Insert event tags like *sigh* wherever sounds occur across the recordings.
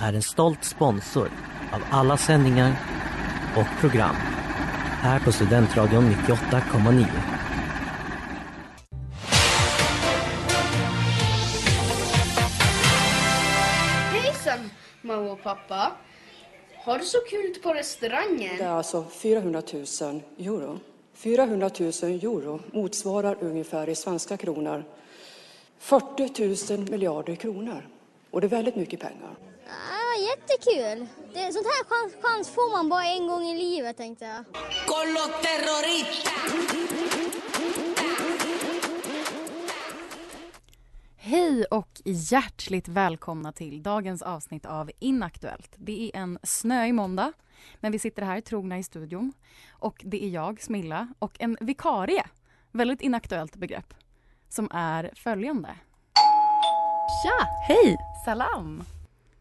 är en stolt sponsor av alla sändningar och program här på Studentradion 98,9. Hejsan mamma och pappa. Har du så kul på restaurangen? Det är alltså 400 000 euro. 400 000 euro motsvarar ungefär i svenska kronor 40 000 miljarder kronor. Och det är väldigt mycket pengar. Ah, jättekul! Det, sånt här chans, chans får man bara en gång i livet tänkte jag. Hej och hjärtligt välkomna till dagens avsnitt av Inaktuellt. Det är en snöig måndag, men vi sitter här trogna i studion. Och det är jag, Smilla, och en vikarie, väldigt inaktuellt begrepp, som är följande. Tja! Hej! Salam!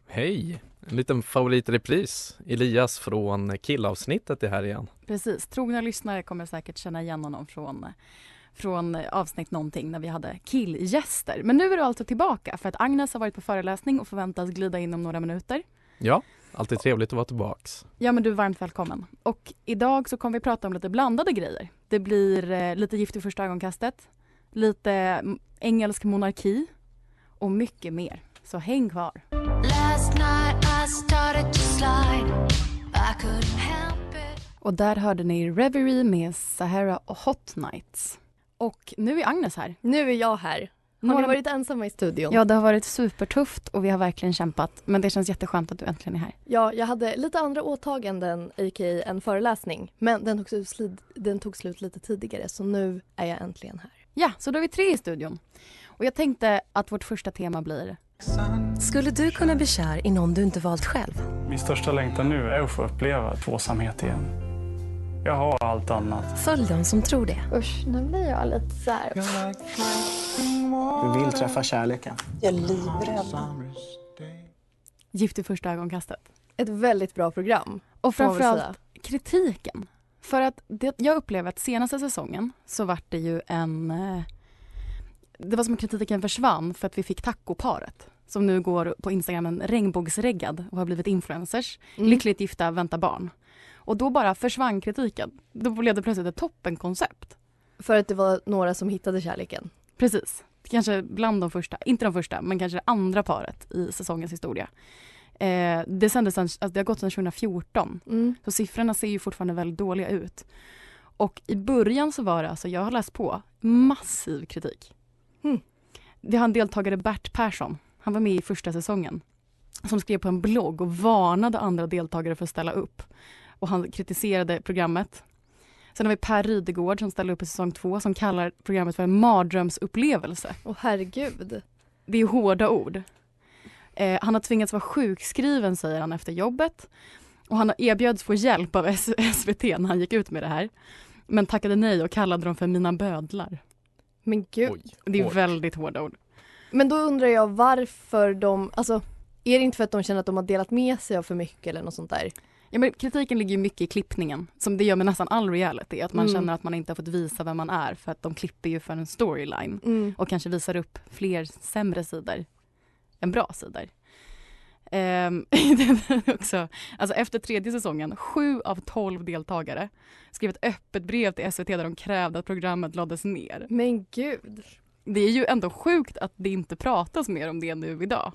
Hej! En liten favoritrepris. Elias från killavsnittet är här igen. Precis, trogna lyssnare kommer säkert känna igen honom från, från avsnitt någonting när vi hade killgäster. Men nu är du alltså tillbaka för att Agnes har varit på föreläsning och förväntas glida in om några minuter. Ja, alltid trevligt att vara tillbaks. Ja men du är varmt välkommen. Och idag så kommer vi prata om lite blandade grejer. Det blir eh, lite Gift i första ögonkastet, lite mm, engelsk monarki och mycket mer. Så häng kvar. Och där hörde ni Reverie med Sahara och Hot Nights. Och nu är Agnes här. Nu är jag här. Har Några- ni varit ensamma i studion? Ja, det har varit supertufft och vi har verkligen kämpat. Men det känns jätteskönt att du äntligen är här. Ja, jag hade lite andra åtaganden, a.k.a. en föreläsning. Men den tog, slut, den tog slut lite tidigare, så nu är jag äntligen här. Ja, så då är vi tre i studion. Och jag tänkte att vårt första tema blir Skulle du kunna bli kär i någon du inte valt själv? Min största längtan nu är att få uppleva tvåsamhet igen. Jag har allt annat. Följ dem som tror det. Usch, nu blir jag lite så här. Du vill träffa kärleken. Jag är livrädd. Gift i första ögonkastet. Ett väldigt bra program. Och framförallt kritiken. För att det, jag upplever att senaste säsongen så vart det ju en... eh, Det var som att kritiken försvann för att vi fick tacoparet som nu går på Instagram regnbågsreggad och har blivit influencers. Mm. Lyckligt gifta, vänta barn. Och då bara försvann kritiken. Då blev det plötsligt ett toppenkoncept. För att det var några som hittade kärleken. Precis. Kanske bland de första, inte de första, men kanske det andra paret i säsongens historia. Eh, det, sändes sen, alltså det har gått sedan 2014, Mm. så siffrorna ser ju fortfarande väldigt dåliga ut. Och i början så var det, alltså jag har läst på, massiv kritik. Mm. Vi har en deltagare, Bert Persson, han var med i första säsongen, som skrev på en blogg och varnade andra deltagare för att ställa upp. Och han kritiserade programmet. Sen har vi Per Rydegård som ställer upp i säsong två som kallar programmet för en mardrömsupplevelse. Åh herregud. Det är hårda ord. Eh, han har tvingats vara sjukskriven säger han efter jobbet. Och han erbjöds få hjälp av SVT *laughs* när han gick ut med det här. Men tackade nej och kallade dem för mina bödlar. Men gud. Oj, Det är hårt. väldigt hårda ord. Men då undrar jag varför de, alltså är det inte för att de känner att de har delat med sig av för mycket eller något sånt där? Ja, men kritiken ligger ju mycket i klippningen, som det gör med nästan all reality. Att man Mm. känner att man inte har fått visa vem man är för att de klipper ju för en storyline. Mm. och kanske visar upp fler sämre sidor än bra sidor. Ehm, *laughs* också, alltså efter tredje säsongen, sju av tolv deltagare skrev ett öppet brev till SVT där de krävde att programmet lades ner. Men gud. Det är ju ändå sjukt att det inte pratas mer om det nu idag.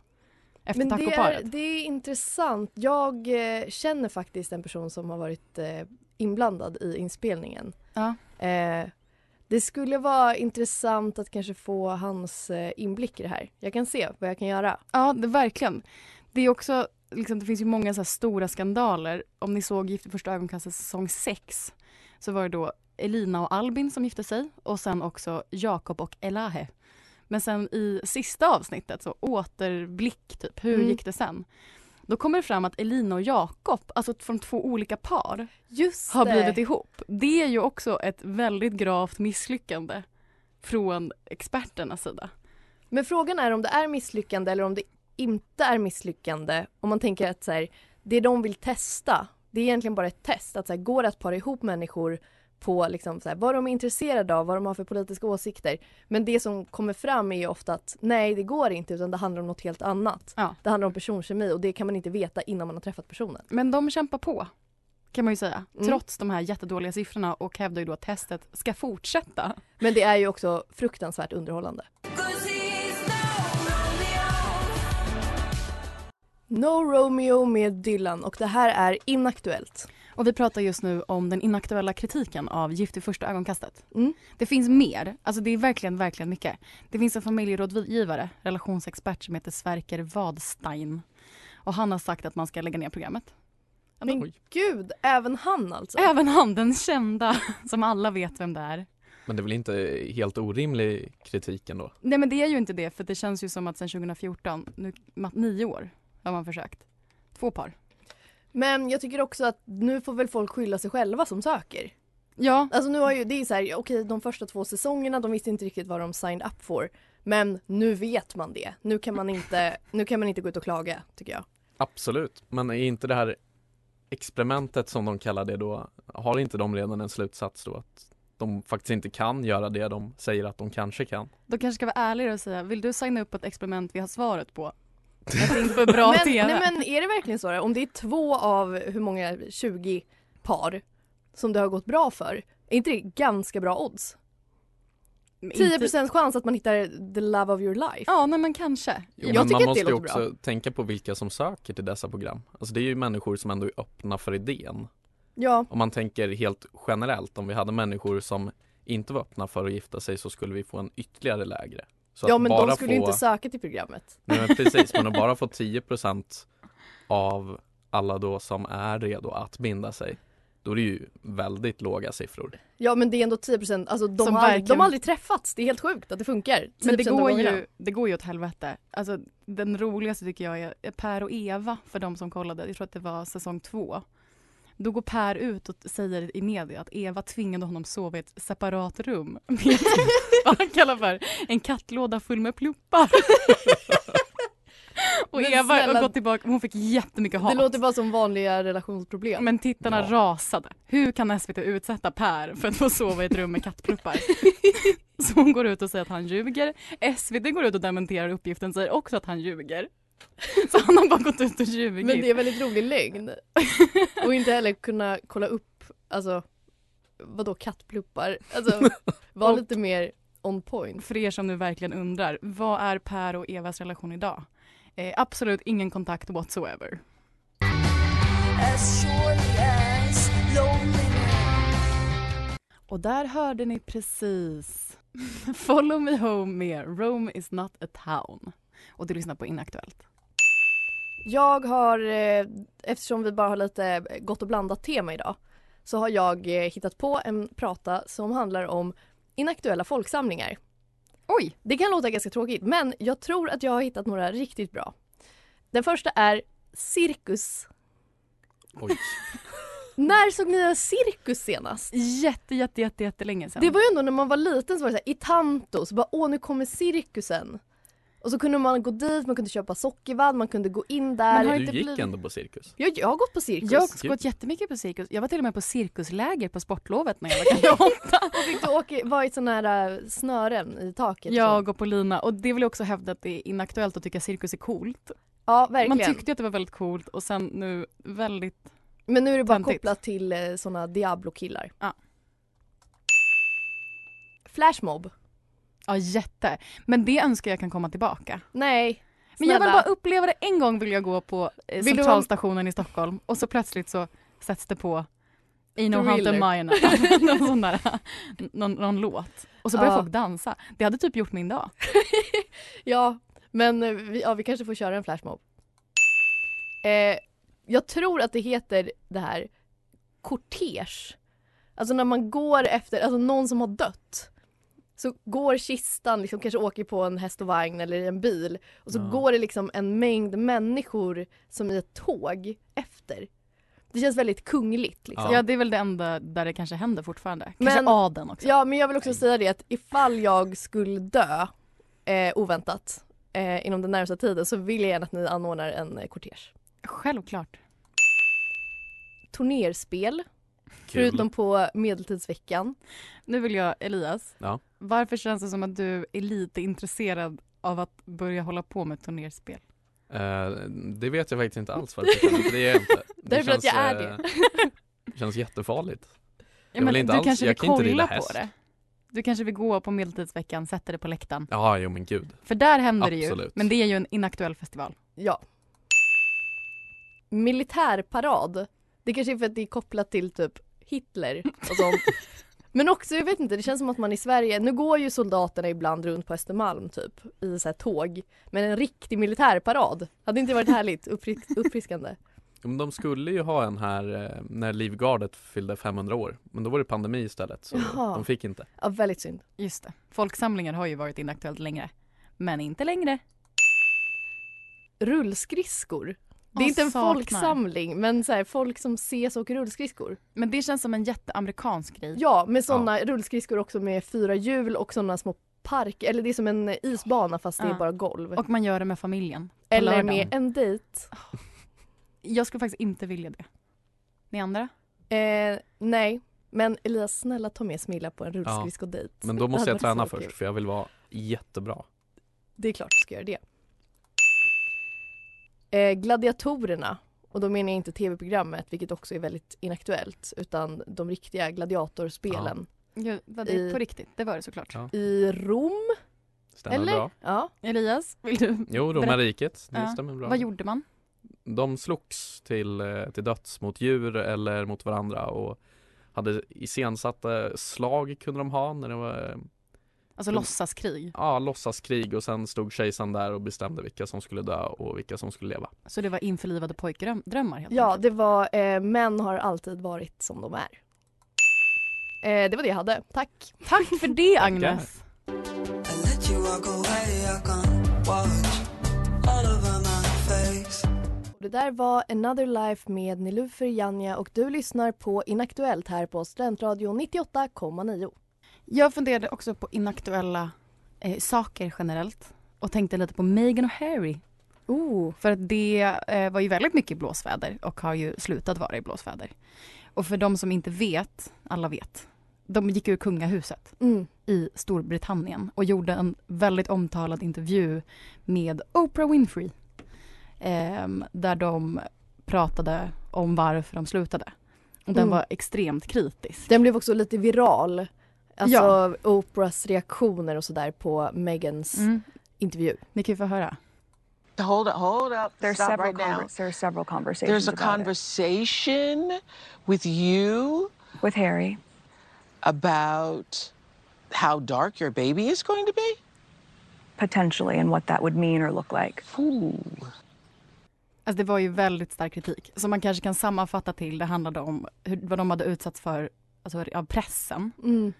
Efter Men det är, det är intressant. Jag eh, känner faktiskt en person som har varit eh, inblandad i inspelningen. Ja. Eh, Det skulle vara intressant att kanske få hans eh, inblick i det här. Jag kan se vad jag kan göra. Ja, det, verkligen. Det är också, liksom, det finns ju många så stora skandaler. Om ni såg Gift i första ögonkastet säsong 6 så var det då Elina och Albin som gifte sig och sen också Jakob och Elahe. Men sen i sista avsnittet, så återblick typ, hur Mm. gick det sen? Då kommer det fram att Elina och Jakob, alltså från två olika par, Just har det. blivit ihop. Det är ju också ett väldigt gravt misslyckande från experternas sida. Men frågan är om det är misslyckande eller om det inte är misslyckande. Om man tänker att så här, det de vill testa, det är egentligen bara ett test. Att så här, går det att para ihop människor på liksom, så här, vad de är intresserade av, vad de har för politiska åsikter. Men det som kommer fram är ju ofta att nej, det går inte utan det handlar om något helt annat. Ja. Det handlar om personkemi och det kan man inte veta innan man har träffat personen. Men de kämpar på, kan man ju säga. Mm. Trots de här jättedåliga siffrorna och hävdar ju då att testet ska fortsätta. Men det är ju också fruktansvärt underhållande. No Romeo med Dylan och det här är inaktuellt. Och vi pratar just nu om den inaktuella kritiken av Gift i första ögonkastet. Mm. Det finns mer, alltså det är verkligen, verkligen mycket. Det finns en familjerådgivare, relationsexpert som heter Sverker Wadstein. Och han har sagt att man ska lägga ner programmet. Men gud, även han alltså? Även han, den kända, *laughs* som alla vet vem det är. Men det är väl inte helt orimlig kritik ändå? Nej men det är ju inte det, för det känns ju som att sedan 2014, nu, nio år har man försökt. Två par. Men jag tycker också att nu får väl folk skylla sig själva som söker. Ja. Alltså nu har ju, det är så här, okej de första två säsongerna, de visste inte riktigt vad de signed up for. Men nu vet man det. Nu kan man inte, *laughs* nu kan man inte gå ut och klaga, tycker jag. Absolut, men är inte det här experimentet som de kallar det då, har inte de redan en slutsats då att de faktiskt inte kan göra det de säger att de kanske kan? De kanske ska vara ärliga och säga, vill du signa upp ett experiment vi har svaret på? Jag tänkte på *laughs* bra men, TV. nej, men är det verkligen så? Om det är två av, hur många, 20 par som det har gått bra för, är inte det ganska bra odds? Men 10% chans att man hittar the love of your life. Ja, nej men kanske. Jo, Jag men tycker man att måste ju också bra. tänka på vilka som söker till dessa program. Alltså det är ju människor som ändå är öppna för idén. Ja. Om man tänker helt generellt, om vi hade människor som inte var öppna för att gifta sig så skulle vi få en ytterligare lägre. Så ja men bara de skulle ju få... inte söka till programmet. Nej men precis, men att bara *laughs* få 10% av alla då som är redo att binda sig då är det ju väldigt låga siffror. Ja men det är ändå 10% alltså de, Som har, aldrig, verkligen- de har aldrig träffats. Det är helt sjukt att det funkar. Men det 10% av går, ju, det går ju åt helvete. Alltså, den roligaste tycker jag är Per och Eva, för de som kollade. Jag tror att det var säsong två. Då går Per ut och säger i media att Eva tvingade honom sova i ett separat rum med *laughs* vad han kallar för en kattlåda full med pluppar. *laughs* och Men Eva snälla- har gått tillbaka, hon fick jättemycket hat. Det låter bara som vanliga relationsproblem. Men tittarna rasade. Hur kan SVT utsätta Per för att få sova i ett rum med kattpluppar? *laughs* Så hon går ut och säger att han ljuger. SVT går ut och dementerar uppgiften, säger också att han ljuger. *laughs* Så han har bara gått ut och ljugit. Men det är väldigt rolig lögn. *laughs* Och inte heller kunna kolla upp, alltså vadå kattpluppar? Alltså *laughs* var lite mer on point. För er som nu verkligen undrar, vad är Per och Evas relation idag? Eh, absolut ingen kontakt whatsoever. Och där hörde ni precis Follow me home med Rome is not a town. Och du lyssnar på Inaktuellt. Jag har, eh, eftersom vi bara har lite gott och blandat tema idag, så har jag eh, hittat på en prata som handlar om inaktuella folksamlingar. Oj! Det kan låta ganska tråkigt, men jag tror att jag har hittat några riktigt bra. Den första är cirkus. Oj. *laughs* När såg ni en cirkus senast? Jätte, jätte, jätte, jättelänge sedan. Det var ju ändå när man var liten så var det så här, i Tanto, så bara åh nu kommer cirkusen. Och så kunde man gå dit, man kunde köpa sockervadd, man kunde gå in där. har Du inte gick blivit- ändå på cirkus? Jag, jag har gått på cirkus. Jag har gått jättemycket på cirkus. Jag var till och med på cirkusläger på sportlovet när jag var kanske *laughs* åtta. *laughs* Och fick du åka, vara i såna här äh, snören i taket? Jag går på lina och det vill jag också hävda att det är inaktuellt att tycka cirkus är coolt. Ja, verkligen. Man tyckte att det var väldigt coolt och sen nu väldigt Men nu är det bara Töntigt. kopplat till eh, såna Diablo-killar. Ja. Flashmob. Ja, jätte. Men det önskar jag kan komma tillbaka. Nej. Men jag vill snälla. bara uppleva det en gång vill jag gå på eh, Vill du- centralstationen i Stockholm och så plötsligt så sätts det på Ain't no Thriller. Hunter Mine. *laughs* *laughs* någon, sån där, någon, någon låt. Och så börjar Ja. folk dansa. Det hade typ gjort min dag. *laughs* Ja, men vi, ja, vi kanske får köra en flashmob. Eh, jag tror att det heter det här kortege. Alltså när man går efter, alltså någon som har dött. Så går kistan, liksom, kanske åker på en häst och vagn eller i en bil. Och så Ja. går det liksom en mängd människor som i ett tåg efter. Det känns väldigt kungligt liksom. Ja. det är väl det enda där det kanske händer fortfarande. Kanske Men- adeln också. Ja men jag vill också säga det att ifall jag skulle dö eh, oväntat eh, inom den närmsta tiden så vill jag gärna att ni anordnar en eh, kortege. Självklart. Turnerspel. Förutom på medeltidsveckan. Nu vill jag, Elias, Ja. varför känns det som att du är lite intresserad av att börja hålla på med turnerspel? Eh, det vet jag faktiskt inte alls varför jag känner, för det är jag inte. *laughs* Det Därför att jag är eh, det. det känns jättefarligt. Ja, Jag men vill inte du alls- kanske jag vill kan inte rida kolla på häst. det? Du kanske vill gå på medeltidsveckan, sätta dig på läktaren. Ja, jo men gud. För där händer det ju, Absolut. men det är ju en inaktuell festival. Ja. Militärparad. Det kanske är för att det är kopplat till typ Hitler och sånt. *laughs* Men också, jag vet inte, det känns som att man i Sverige, nu går ju soldaterna ibland runt på Östermalm typ i så här tåg. Men en riktig militärparad, hade inte varit härligt? Uppfri- uppfriskande. Men de skulle ju ha en här eh, när Livgardet fyllde 500 år. Men då var det pandemi istället så Jaha. de fick inte. Ja, väldigt synd. Just det. Folksamlingar har ju varit inaktuellt längre. Men inte längre. Rullskridskor. Det är inte en saknar. folksamling men så här, folk som ses och rullskridskor. Men det känns som en jätteamerikansk grej. Ja, med sådana rullskridskor också med fyra hjul och sådana små park, eller det är som en isbana fast det Ja. är bara golv. Och man gör det med familjen. eller lördagen. med en dejt. Jag skulle faktiskt inte vilja det. Ni andra? Eh, nej, men Elias snälla ta med Smilla på en rullskridskodejt. Men då Det måste jag träna först för jag vill vara jättebra. Det är klart du ska göra det. Eh, gladiatorerna, och då menar jag inte tv-programmet vilket också är väldigt inaktuellt utan de riktiga gladiatorspelen Ja, var det I- på riktigt? Det var det såklart. Ja. i Rom. Stämmer Eller? bra. Ja. Elias, vill du? Jo, romarriket, det Ja. stämmer bra. Vad gjorde man? De slogs till, eh, till döds mot djur eller mot varandra och hade iscensatta slag kunde de ha när det var eh, Alltså Mm. låtsaskrig. ja, låtsaskrig och sen stod kejsaren där och bestämde vilka som skulle dö och vilka som skulle leva. Så det var införlivade pojkdrömmar helt Ja, enkelt. det var eh, män har alltid varit som de är. Eh, det var det jag hade. Tack. Tack för det Agnes. Det där var Another Life med Nilufer Janja och du lyssnar på Inaktuellt här på Studentradion 98,9. Jag funderade också på inaktuella eh, saker generellt och tänkte lite på Meghan och Harry. Oh. För att det eh, var ju väldigt mycket blåsväder och har ju slutat vara i blåsväder. Och för de som inte vet, alla vet, de gick ur kungahuset Mm. i Storbritannien och gjorde en väldigt omtalad intervju med Oprah Winfrey. ehm, där de pratade om varför de slutade. Och den Mm. var extremt kritisk. Den blev också lite viral. Alltså Ja. Oprahs reaktioner och sådär på Megans Mm. intervju. Ni kan ju få höra. Hold up, hold up. There's Stop several right now. there are several conversations There's a about it. conversation with you with Harry about how dark your baby is going to be. potentially and what that would mean or look like. Alltså det var ju väldigt stark kritik. Som man kanske kan sammanfatta till, det handlade om hur, vad de hade utsatts för alltså, av pressen. Mm.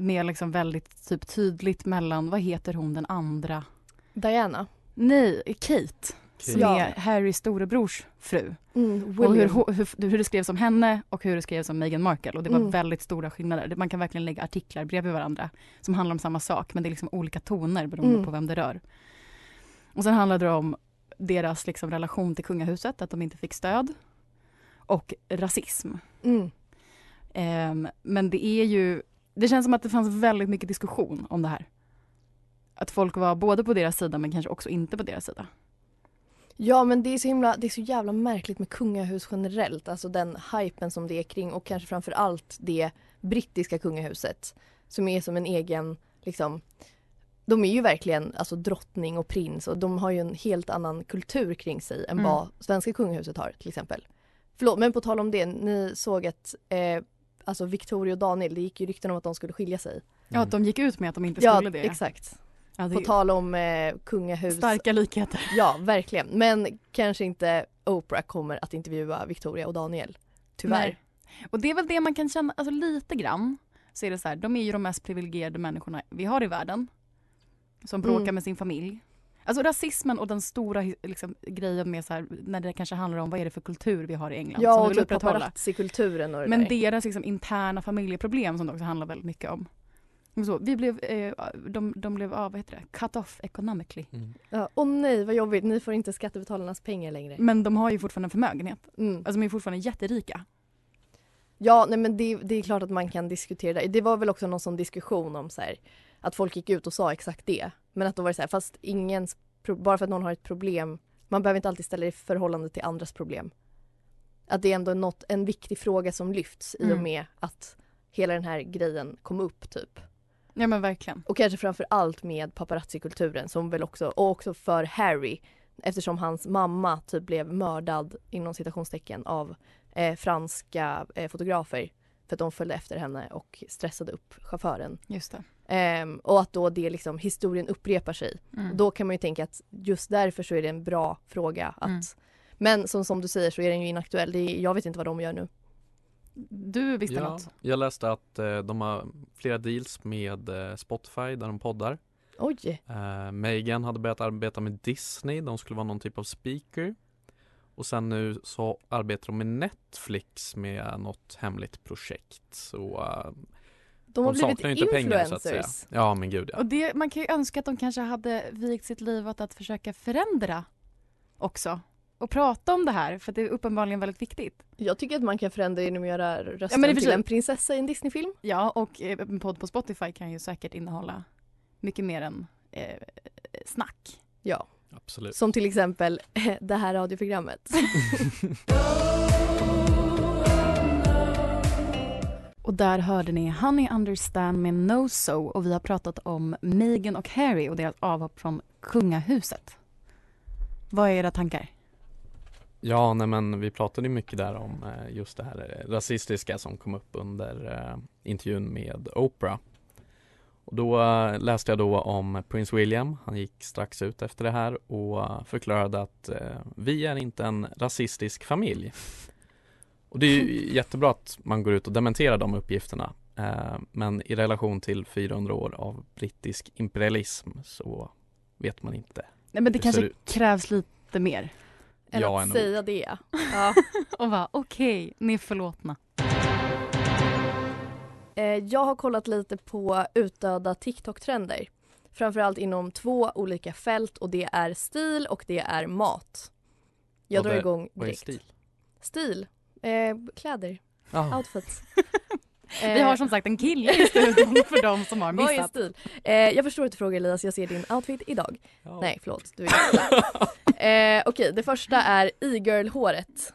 Med liksom väldigt typ, tydligt mellan, vad heter hon den andra? Diana. Nej, Kate. Som Ja. är Harrys storebrors fru. Mm, Och hur, hur, hur det skrevs om henne och hur det skrevs om Meghan Markle. Och det var Mm. väldigt stora skillnader. Man kan verkligen lägga artiklar bredvid varandra som handlar om samma sak men det är liksom olika toner beroende Mm. på vem det rör. Och sen handlade det om deras liksom relation till kungahuset, att de inte fick stöd. Och rasism. Ehm, men det är ju, det känns som att det fanns väldigt mycket diskussion om det här. Att folk var både på deras sida men kanske också inte på deras sida. Ja men det är så himla, det är så jävla märkligt med kungahus generellt. Alltså den hypen som det är kring och kanske framför allt det brittiska kungahuset. Som är som en egen, liksom de är ju verkligen alltså drottning och prins och de har ju en helt annan kultur kring sig än Mm. vad svenska kungahuset har till exempel. Förlåt, men på tal om det, ni såg att eh, alltså Victoria och Daniel, det gick ju rykten om att de skulle skilja sig. Ja, att de gick ut med att de inte Ja, skulle det. exakt. Ja, det På tal om eh, kungahus. starka likheter. Ja, verkligen. Men kanske inte Oprah kommer att intervjua Victoria och Daniel. Tyvärr. Nej. Och det är väl det man kan känna, alltså lite grann. Så är det så här, de är ju de mest privilegierade människorna vi har i världen. Som bråkar Mm. med sin familj. Alltså rasismen och den stora liksom, grejen med så här, när det kanske handlar om vad är det för kultur vi har i England. som Ja, vi och vill typ upprätthålla. paparazzi-kulturen och det Men där. deras liksom, interna familjeproblem som det också handlar väldigt mycket om. Och Så, vi blev, eh, de, de blev av, vad heter det, cut off economically. Ja, åh nej vad jobbigt, ni får inte skattebetalarnas pengar längre. Men de har ju fortfarande en förmögenhet. Mm. Alltså de är fortfarande jätterika. Ja, nej men det, det är klart att man kan diskutera det. Det var väl också någon sån diskussion om så här, att folk gick ut och sa exakt det. Men att då var det så här, fast ingens, pro- bara för att någon har ett problem, man behöver inte alltid ställa det i förhållande till andras problem. Att det är ändå något, en viktig fråga som lyfts i och Mm. med att hela den här grejen kom upp typ. Ja men verkligen. Och kanske framför allt med paparazzi-kulturen som väl också, och också för Harry eftersom hans mamma typ blev mördad inom citationstecken av eh, franska eh, fotografer för att de följde efter henne och stressade upp chauffören. Just det. Ehm, och att då det liksom, historien upprepar sig. Mm. Då kan man ju tänka att just därför så är det en bra fråga att Mm. Men som, som du säger så är den ju inaktuell. Det är, jag vet inte vad de gör nu. Du visste ja, något? Jag läste att eh, de har flera deals med eh, Spotify där de poddar. Oj! Eh, Megan hade börjat arbeta med Disney, de skulle vara någon typ av speaker. Och sen nu så arbetar de med Netflix med något hemligt projekt. Så eh, De har blivit saknar ju inte pengar så att säga. influencers. Ja men gud ja. Och det, man kan ju önska att de kanske hade vikt sitt liv åt att försöka förändra också. Och prata om det här, för det är uppenbarligen väldigt viktigt. Jag tycker att man kan förändra genom att göra rösten Ja, till en prinsessa i en Disneyfilm. Ja, och eh, en podd på Spotify kan ju säkert innehålla mycket mer än eh, snack. Ja. Absolut. Som till exempel det här radioprogrammet. *laughs* *laughs* Och där hörde ni Honey Understand med No So och vi har pratat om Meghan och Harry och deras avhopp från kungahuset. Vad är era tankar? Ja, nej men vi pratade ju mycket där om eh, just det här eh, rasistiska som kom upp under eh, intervjun med Oprah. Och då läste jag då om Prince William, han gick strax ut efter det här och förklarade att vi är inte en rasistisk familj. Och det är ju jättebra att man går ut och dementerar de uppgifterna. Eh, men i relation till 400 år av brittisk imperialism så vet man inte. Nej, men det kanske ut. krävs lite mer. Än Ja, att en säga det. Ja. *laughs* och bara okej, ni är förlåtna. Eh, Jag har kollat lite på utdöda TikTok-trender. Framförallt inom två olika fält och det är stil och det är mat. Jag Vad drar är- igång Vad är direkt. stil? Stil. Eh, kläder. Jaha. Outfits. *laughs* Vi har som sagt en kille i studion *laughs* för de som har Vad är missat. stil? Eh, jag förstår att du frågar Elias, jag ser din outfit idag. Ja. Nej, förlåt. Du är *laughs* eh, Okej, det första är e-girl-håret.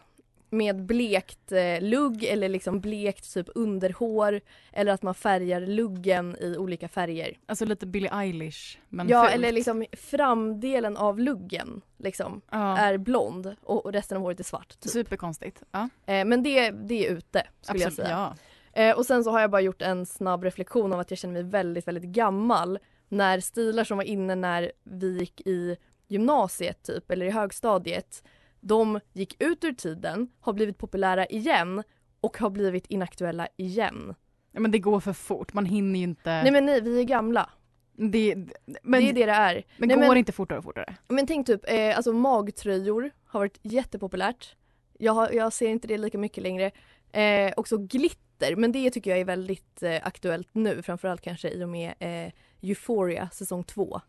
Med blekt eh, lugg eller liksom blekt typ underhår. Eller att man färgar luggen i olika färger. Alltså lite Billie Eilish men ja, fult. eller liksom framdelen av luggen liksom Ja. är blond och, och resten av håret är svart. Typ. Superkonstigt. Ja, Eh, men det, det är ute skulle absolut. jag säga. Ja. Eh, och sen så har jag bara gjort en snabb reflektion av att jag känner mig väldigt, väldigt gammal när stilar som var inne när vi gick i gymnasiet typ eller i högstadiet de gick ut ur tiden, har blivit populära igen och har blivit inaktuella igen. ja, men det går för fort. Man hinner ju inte. Nej men nej, vi är gamla. det, men det är det det är. men nej, går men, inte fortare och fortare? men tänk typ, eh, alltså magtröjor har varit jättepopulärt. Jag, har, jag ser inte det lika mycket längre. Eh, också glitter, men det tycker jag är väldigt eh, aktuellt nu, framförallt kanske i och med eh, Euphoria säsong två.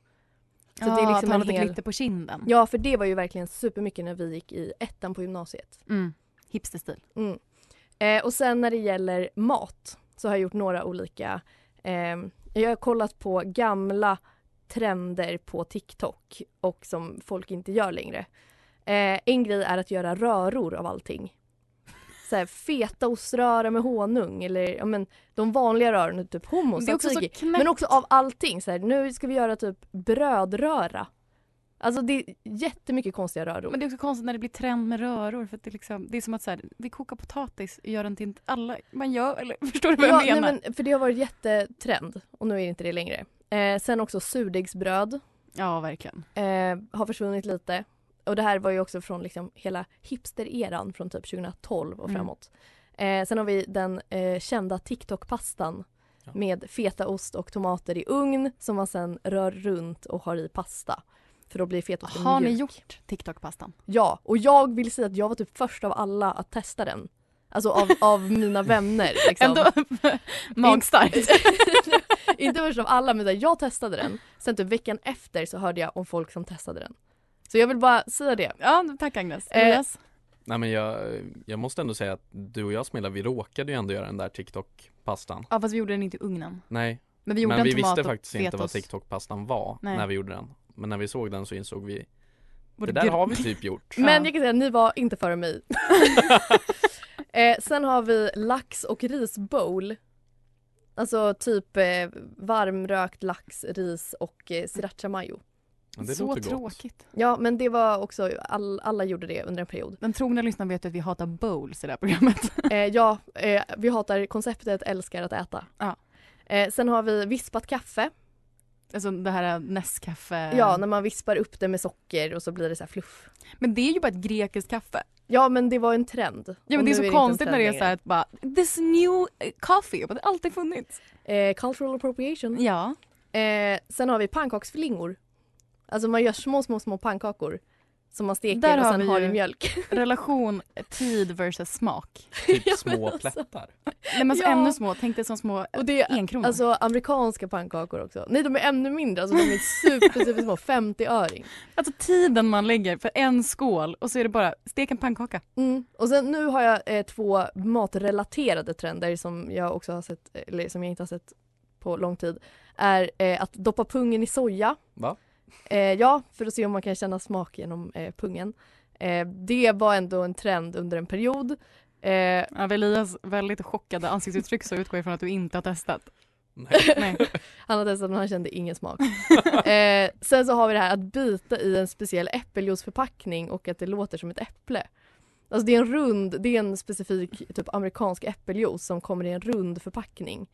Så ja, det är liksom att ha en lite hel... glitter på kinden. Ja, för det var ju verkligen supermycket när vi gick i ettan på gymnasiet. Mm. Hipsterstil. Mm. Eh, och sen när det gäller mat så har jag gjort några olika, eh, jag har kollat på gamla trender på TikTok och som folk inte gör längre. Eh, en grej är att göra röror av allting. Så här, fetaoströra med honung eller ja, men, de vanliga rörorna, typ hummus, Det är också så tzatziki. knäppt. Men också av allting. Så här, nu ska vi göra typ brödröra. Alltså det är jättemycket konstiga röror. Men det är också konstigt när det blir trend med röror. För att det, liksom, det är som att så här, vi kokar potatis och gör den till alla man gör. Eller, *laughs* förstår du vad ja, jag menar? Nej, men, för det har varit jättetrend och nu är det inte det längre. Eh, sen också surdegsbröd. Ja, verkligen. Eh, har försvunnit lite. Och det här var ju också från liksom hela hipster-eran från typ 2012 och Mm. framåt. Eh, sen har vi den eh, kända TikTok-pastan med fetaost och tomater i ugn som man sen rör runt och har i pasta. För då blir fetaosten Har ni gjort TikTok-pastan? Ja, och jag vill säga att jag var typ först av alla att testa den. Alltså av, av mina vänner. *laughs* Liksom. Ändå *laughs* magstarkt. *laughs* Inte först av alla men jag testade den. Sen typ veckan efter så hörde jag om folk som testade den. Så jag vill bara säga det. Ja, tack Agnes. Eh, Elias? Nej men jag, jag måste ändå säga att du och jag Smilla, vi råkade ju ändå göra den där TikTok-pastan. Ja, fast vi gjorde den inte i ugnen. Nej. Men vi gjorde men en vi visste faktiskt inte vad. TikTok-pastan var Nej. när vi gjorde den. Men när vi såg den så insåg vi Både Det där har vi typ gjort. *laughs* Men jag kan säga, ni var inte före mig. *laughs* eh, sen har vi lax och risbowl. Alltså typ eh, varmrökt lax, ris och eh, sriracha mayo. Det Så låter gott. tråkigt. Ja men det var också, all, alla gjorde det under en period. Den trogna lyssnaren vet ju att vi hatar bowls i det här programmet. *laughs* Eh, ja, eh, vi hatar konceptet, älskar att äta. Ja. Eh, sen har vi vispat kaffe. Alltså det här Nescafé. Ja, när man vispar upp det med socker och så blir det så här fluff. Men det är ju bara ett grekiskt kaffe. Ja men det var en trend. Ja men det är så en konstigt när det är så här att bara this new eh, coffee, det har alltid funnits. Eh, cultural appropriation. Ja. Eh, sen har vi pannkaksflingor. Alltså man gör små, små, små pannkakor som man steker Där och har sen har ju i mjölk. *laughs* Relation tid versus smak. Typ Ja, men små alltså. plättar. Nej men alltså Ja. ännu små, tänk dig som små Och det är enkronor. alltså amerikanska pannkakor också. Nej de är ännu mindre, alltså de är super, super små. 50-öring. Alltså tiden man lägger för en skål och så är det bara stek en pannkaka. Mm. Och sen nu har jag eh, två matrelaterade trender som jag också har sett, eller som jag inte har sett på lång tid. Är eh, att doppa pungen i soja. Va? Eh, ja, för att se om man kan känna smak genom eh, pungen. Eh, det var ändå en trend under en period. Eh, Av Elias väldigt chockade ansiktsuttryck så utgår jag från att du inte har testat. Nej. Nej. *laughs* han har testat men han kände ingen smak. eh, sen så har vi det här att bita i en speciell äppeljuiceförpackning och att det låter som ett äpple. Alltså det är en rund, det är en specifik typ amerikansk äppeljuice som kommer i en rund förpackning.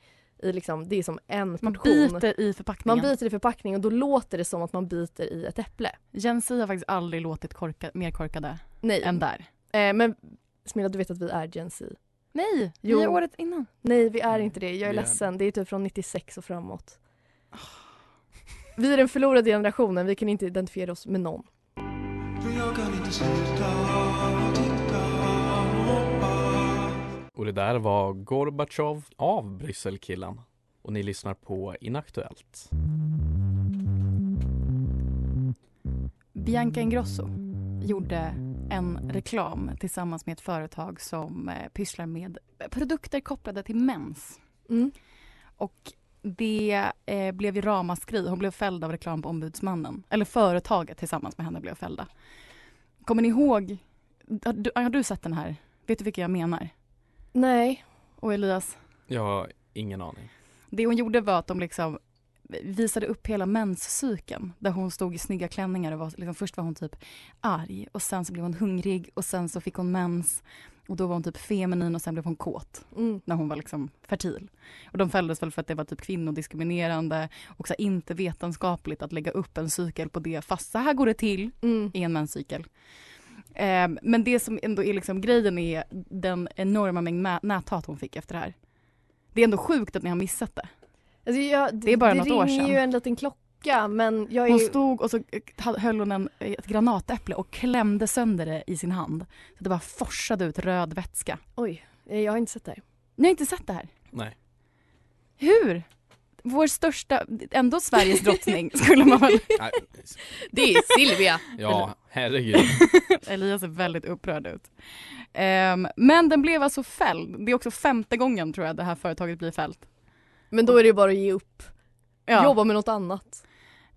I liksom, det är som en Man portion. biter i förpackningen. Man biter i förpackningen och då låter det som att man biter i ett äpple. Jensi har faktiskt aldrig låtit korka, mer korkade Nej. än där. Eh, men Smilla du vet att vi är Z. Nej, Jo. vi är året innan. Nej vi är inte det, jag är Vi är ledsen. Det är typ från 96 och framåt. Vi är den förlorade generationen, vi kan inte identifiera oss med någon. Och det där var Gorbatjov av Brysselkillen. Och ni lyssnar på Inaktuellt. Bianca Ingrosso gjorde en reklam tillsammans med ett företag som eh, pysslar med produkter kopplade till mens. Mm. Och det eh, blev ju ramaskri. Hon blev fälld av reklamombudsmannen. Eller företaget tillsammans med henne blev fällda. Kommer ni ihåg? Har du, har du sett den här? Vet du vilka jag menar? Nej. Och Elias? Jag har ingen aning. Det hon gjorde var att de liksom visade upp hela menscykeln där hon stod i snygga klänningar och var, liksom, först var hon typ arg och sen så blev hon hungrig och sen så fick hon mens och då var hon typ feminin och sen blev hon kåt Mm. när hon var liksom fertil. Och de fälldes väl för att det var typ kvinnodiskriminerande och så inte vetenskapligt att lägga upp en cykel på det fast så här går det till Mm. i en menscykel. Eh, men det som ändå är liksom grejen är den enorma mängd mä- näthat hon fick efter det här. Det är ändå sjukt att ni har missat det. Alltså jag, Det är bara något år ringer sedan. ju en liten klocka men jag är Hon stod och så eh, höll hon en, ett granatäpple och klämde sönder det i sin hand. Så det bara forsade ut röd vätska. Oj, eh, jag har inte sett det här. Ni har inte sett det här? Nej. Hur? Vår största, ändå Sveriges drottning skulle man väl... *laughs* Det är Silvia! Ja, herregud. *laughs* Elias ser väldigt upprörd ut. Ehm, men den blev alltså fälld. Det är också femte gången tror jag det här företaget blir fällt. Men då är det ju bara att ge upp. Ja. Jobba med något annat.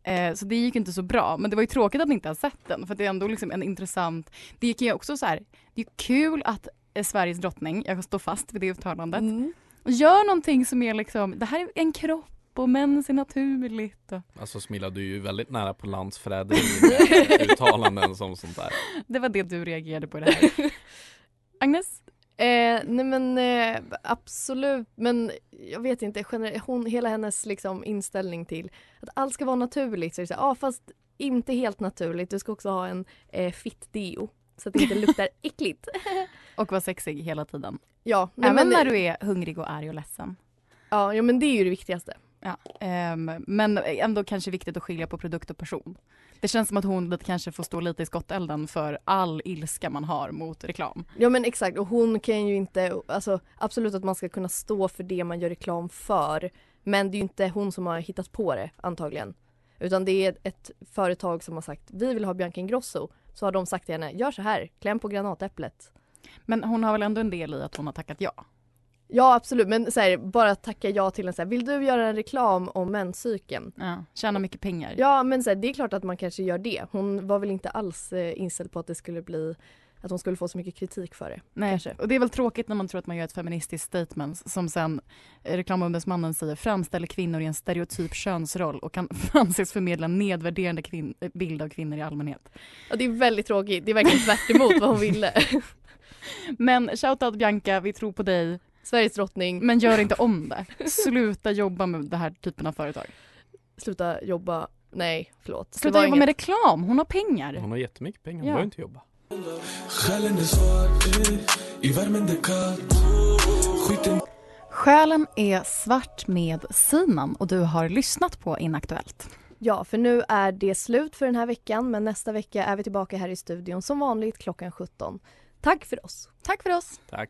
Eh, så det gick inte så bra. Men det var ju tråkigt att ni inte har sett den. För det är ändå liksom en intressant... Det gick ju också så här. Det är kul att eh, Sveriges drottning, jag står fast vid det uttalandet, Mm. gör någonting som är liksom, det här är en kropp och mens är naturligt. Och... Alltså Smilla, du är ju väldigt nära på landsförräderi med *laughs* uttalanden som sånt där. Det var det du reagerade på i det här. *laughs* Agnes? Eh, nej men eh, absolut, men jag vet inte, hon, hela hennes liksom inställning till att allt ska vara naturligt. Så är det så här, ah, fast inte helt naturligt, du ska också ha en eh, fit deo så att det inte luktar *laughs* äckligt. Och vara sexig hela tiden. Ja, nej, Även men- när du är hungrig och arg och ledsen. Ja, ja men det är ju det viktigaste. Ja, ehm, men ändå kanske viktigt att skilja på produkt och person. Det känns som att hon kanske får stå lite i skottelden för all ilska man har mot reklam. Ja men exakt och hon kan ju inte, alltså absolut att man ska kunna stå för det man gör reklam för. Men det är ju inte hon som har hittat på det antagligen. Utan det är ett företag som har sagt vi vill ha Bianca Ingrosso. Så har de sagt till henne, gör så här, kläm på granatäpplet. Men hon har väl ändå en del i att hon har tackat ja? Ja absolut men så här, bara tacka ja till en så här, vill du göra en reklam om menscykeln? Ja, tjäna mycket pengar. Ja men så här, det är klart att man kanske gör det. Hon var väl inte alls eh, inställd på att det skulle bli att hon skulle få så mycket kritik för det. Nej, Kanske. och det är väl tråkigt när man tror att man gör ett feministiskt statement som sen eh, reklamombudsmannen säger framställer kvinnor i en stereotyp könsroll och kan *laughs* anses förmedla nedvärderande eh, bild av kvinnor i allmänhet. Ja det är väldigt tråkigt, det är verkligen tvärt emot vad hon ville. *laughs* Men shoutout Bianca, vi tror på dig. Sveriges drottning. Men gör inte om det. Sluta jobba med den här typen av företag. Sluta jobba, nej förlåt. Det Sluta var jobba inget- med reklam, hon har pengar. Hon har jättemycket pengar, hon Ja. behöver inte jobba. Själen är svart, med Sinan och du har lyssnat på Inaktuellt. Ja, för nu är det slut för den här veckan men nästa vecka är vi tillbaka här i studion som vanligt klockan 17. Tack för oss. Tack för oss. Tack.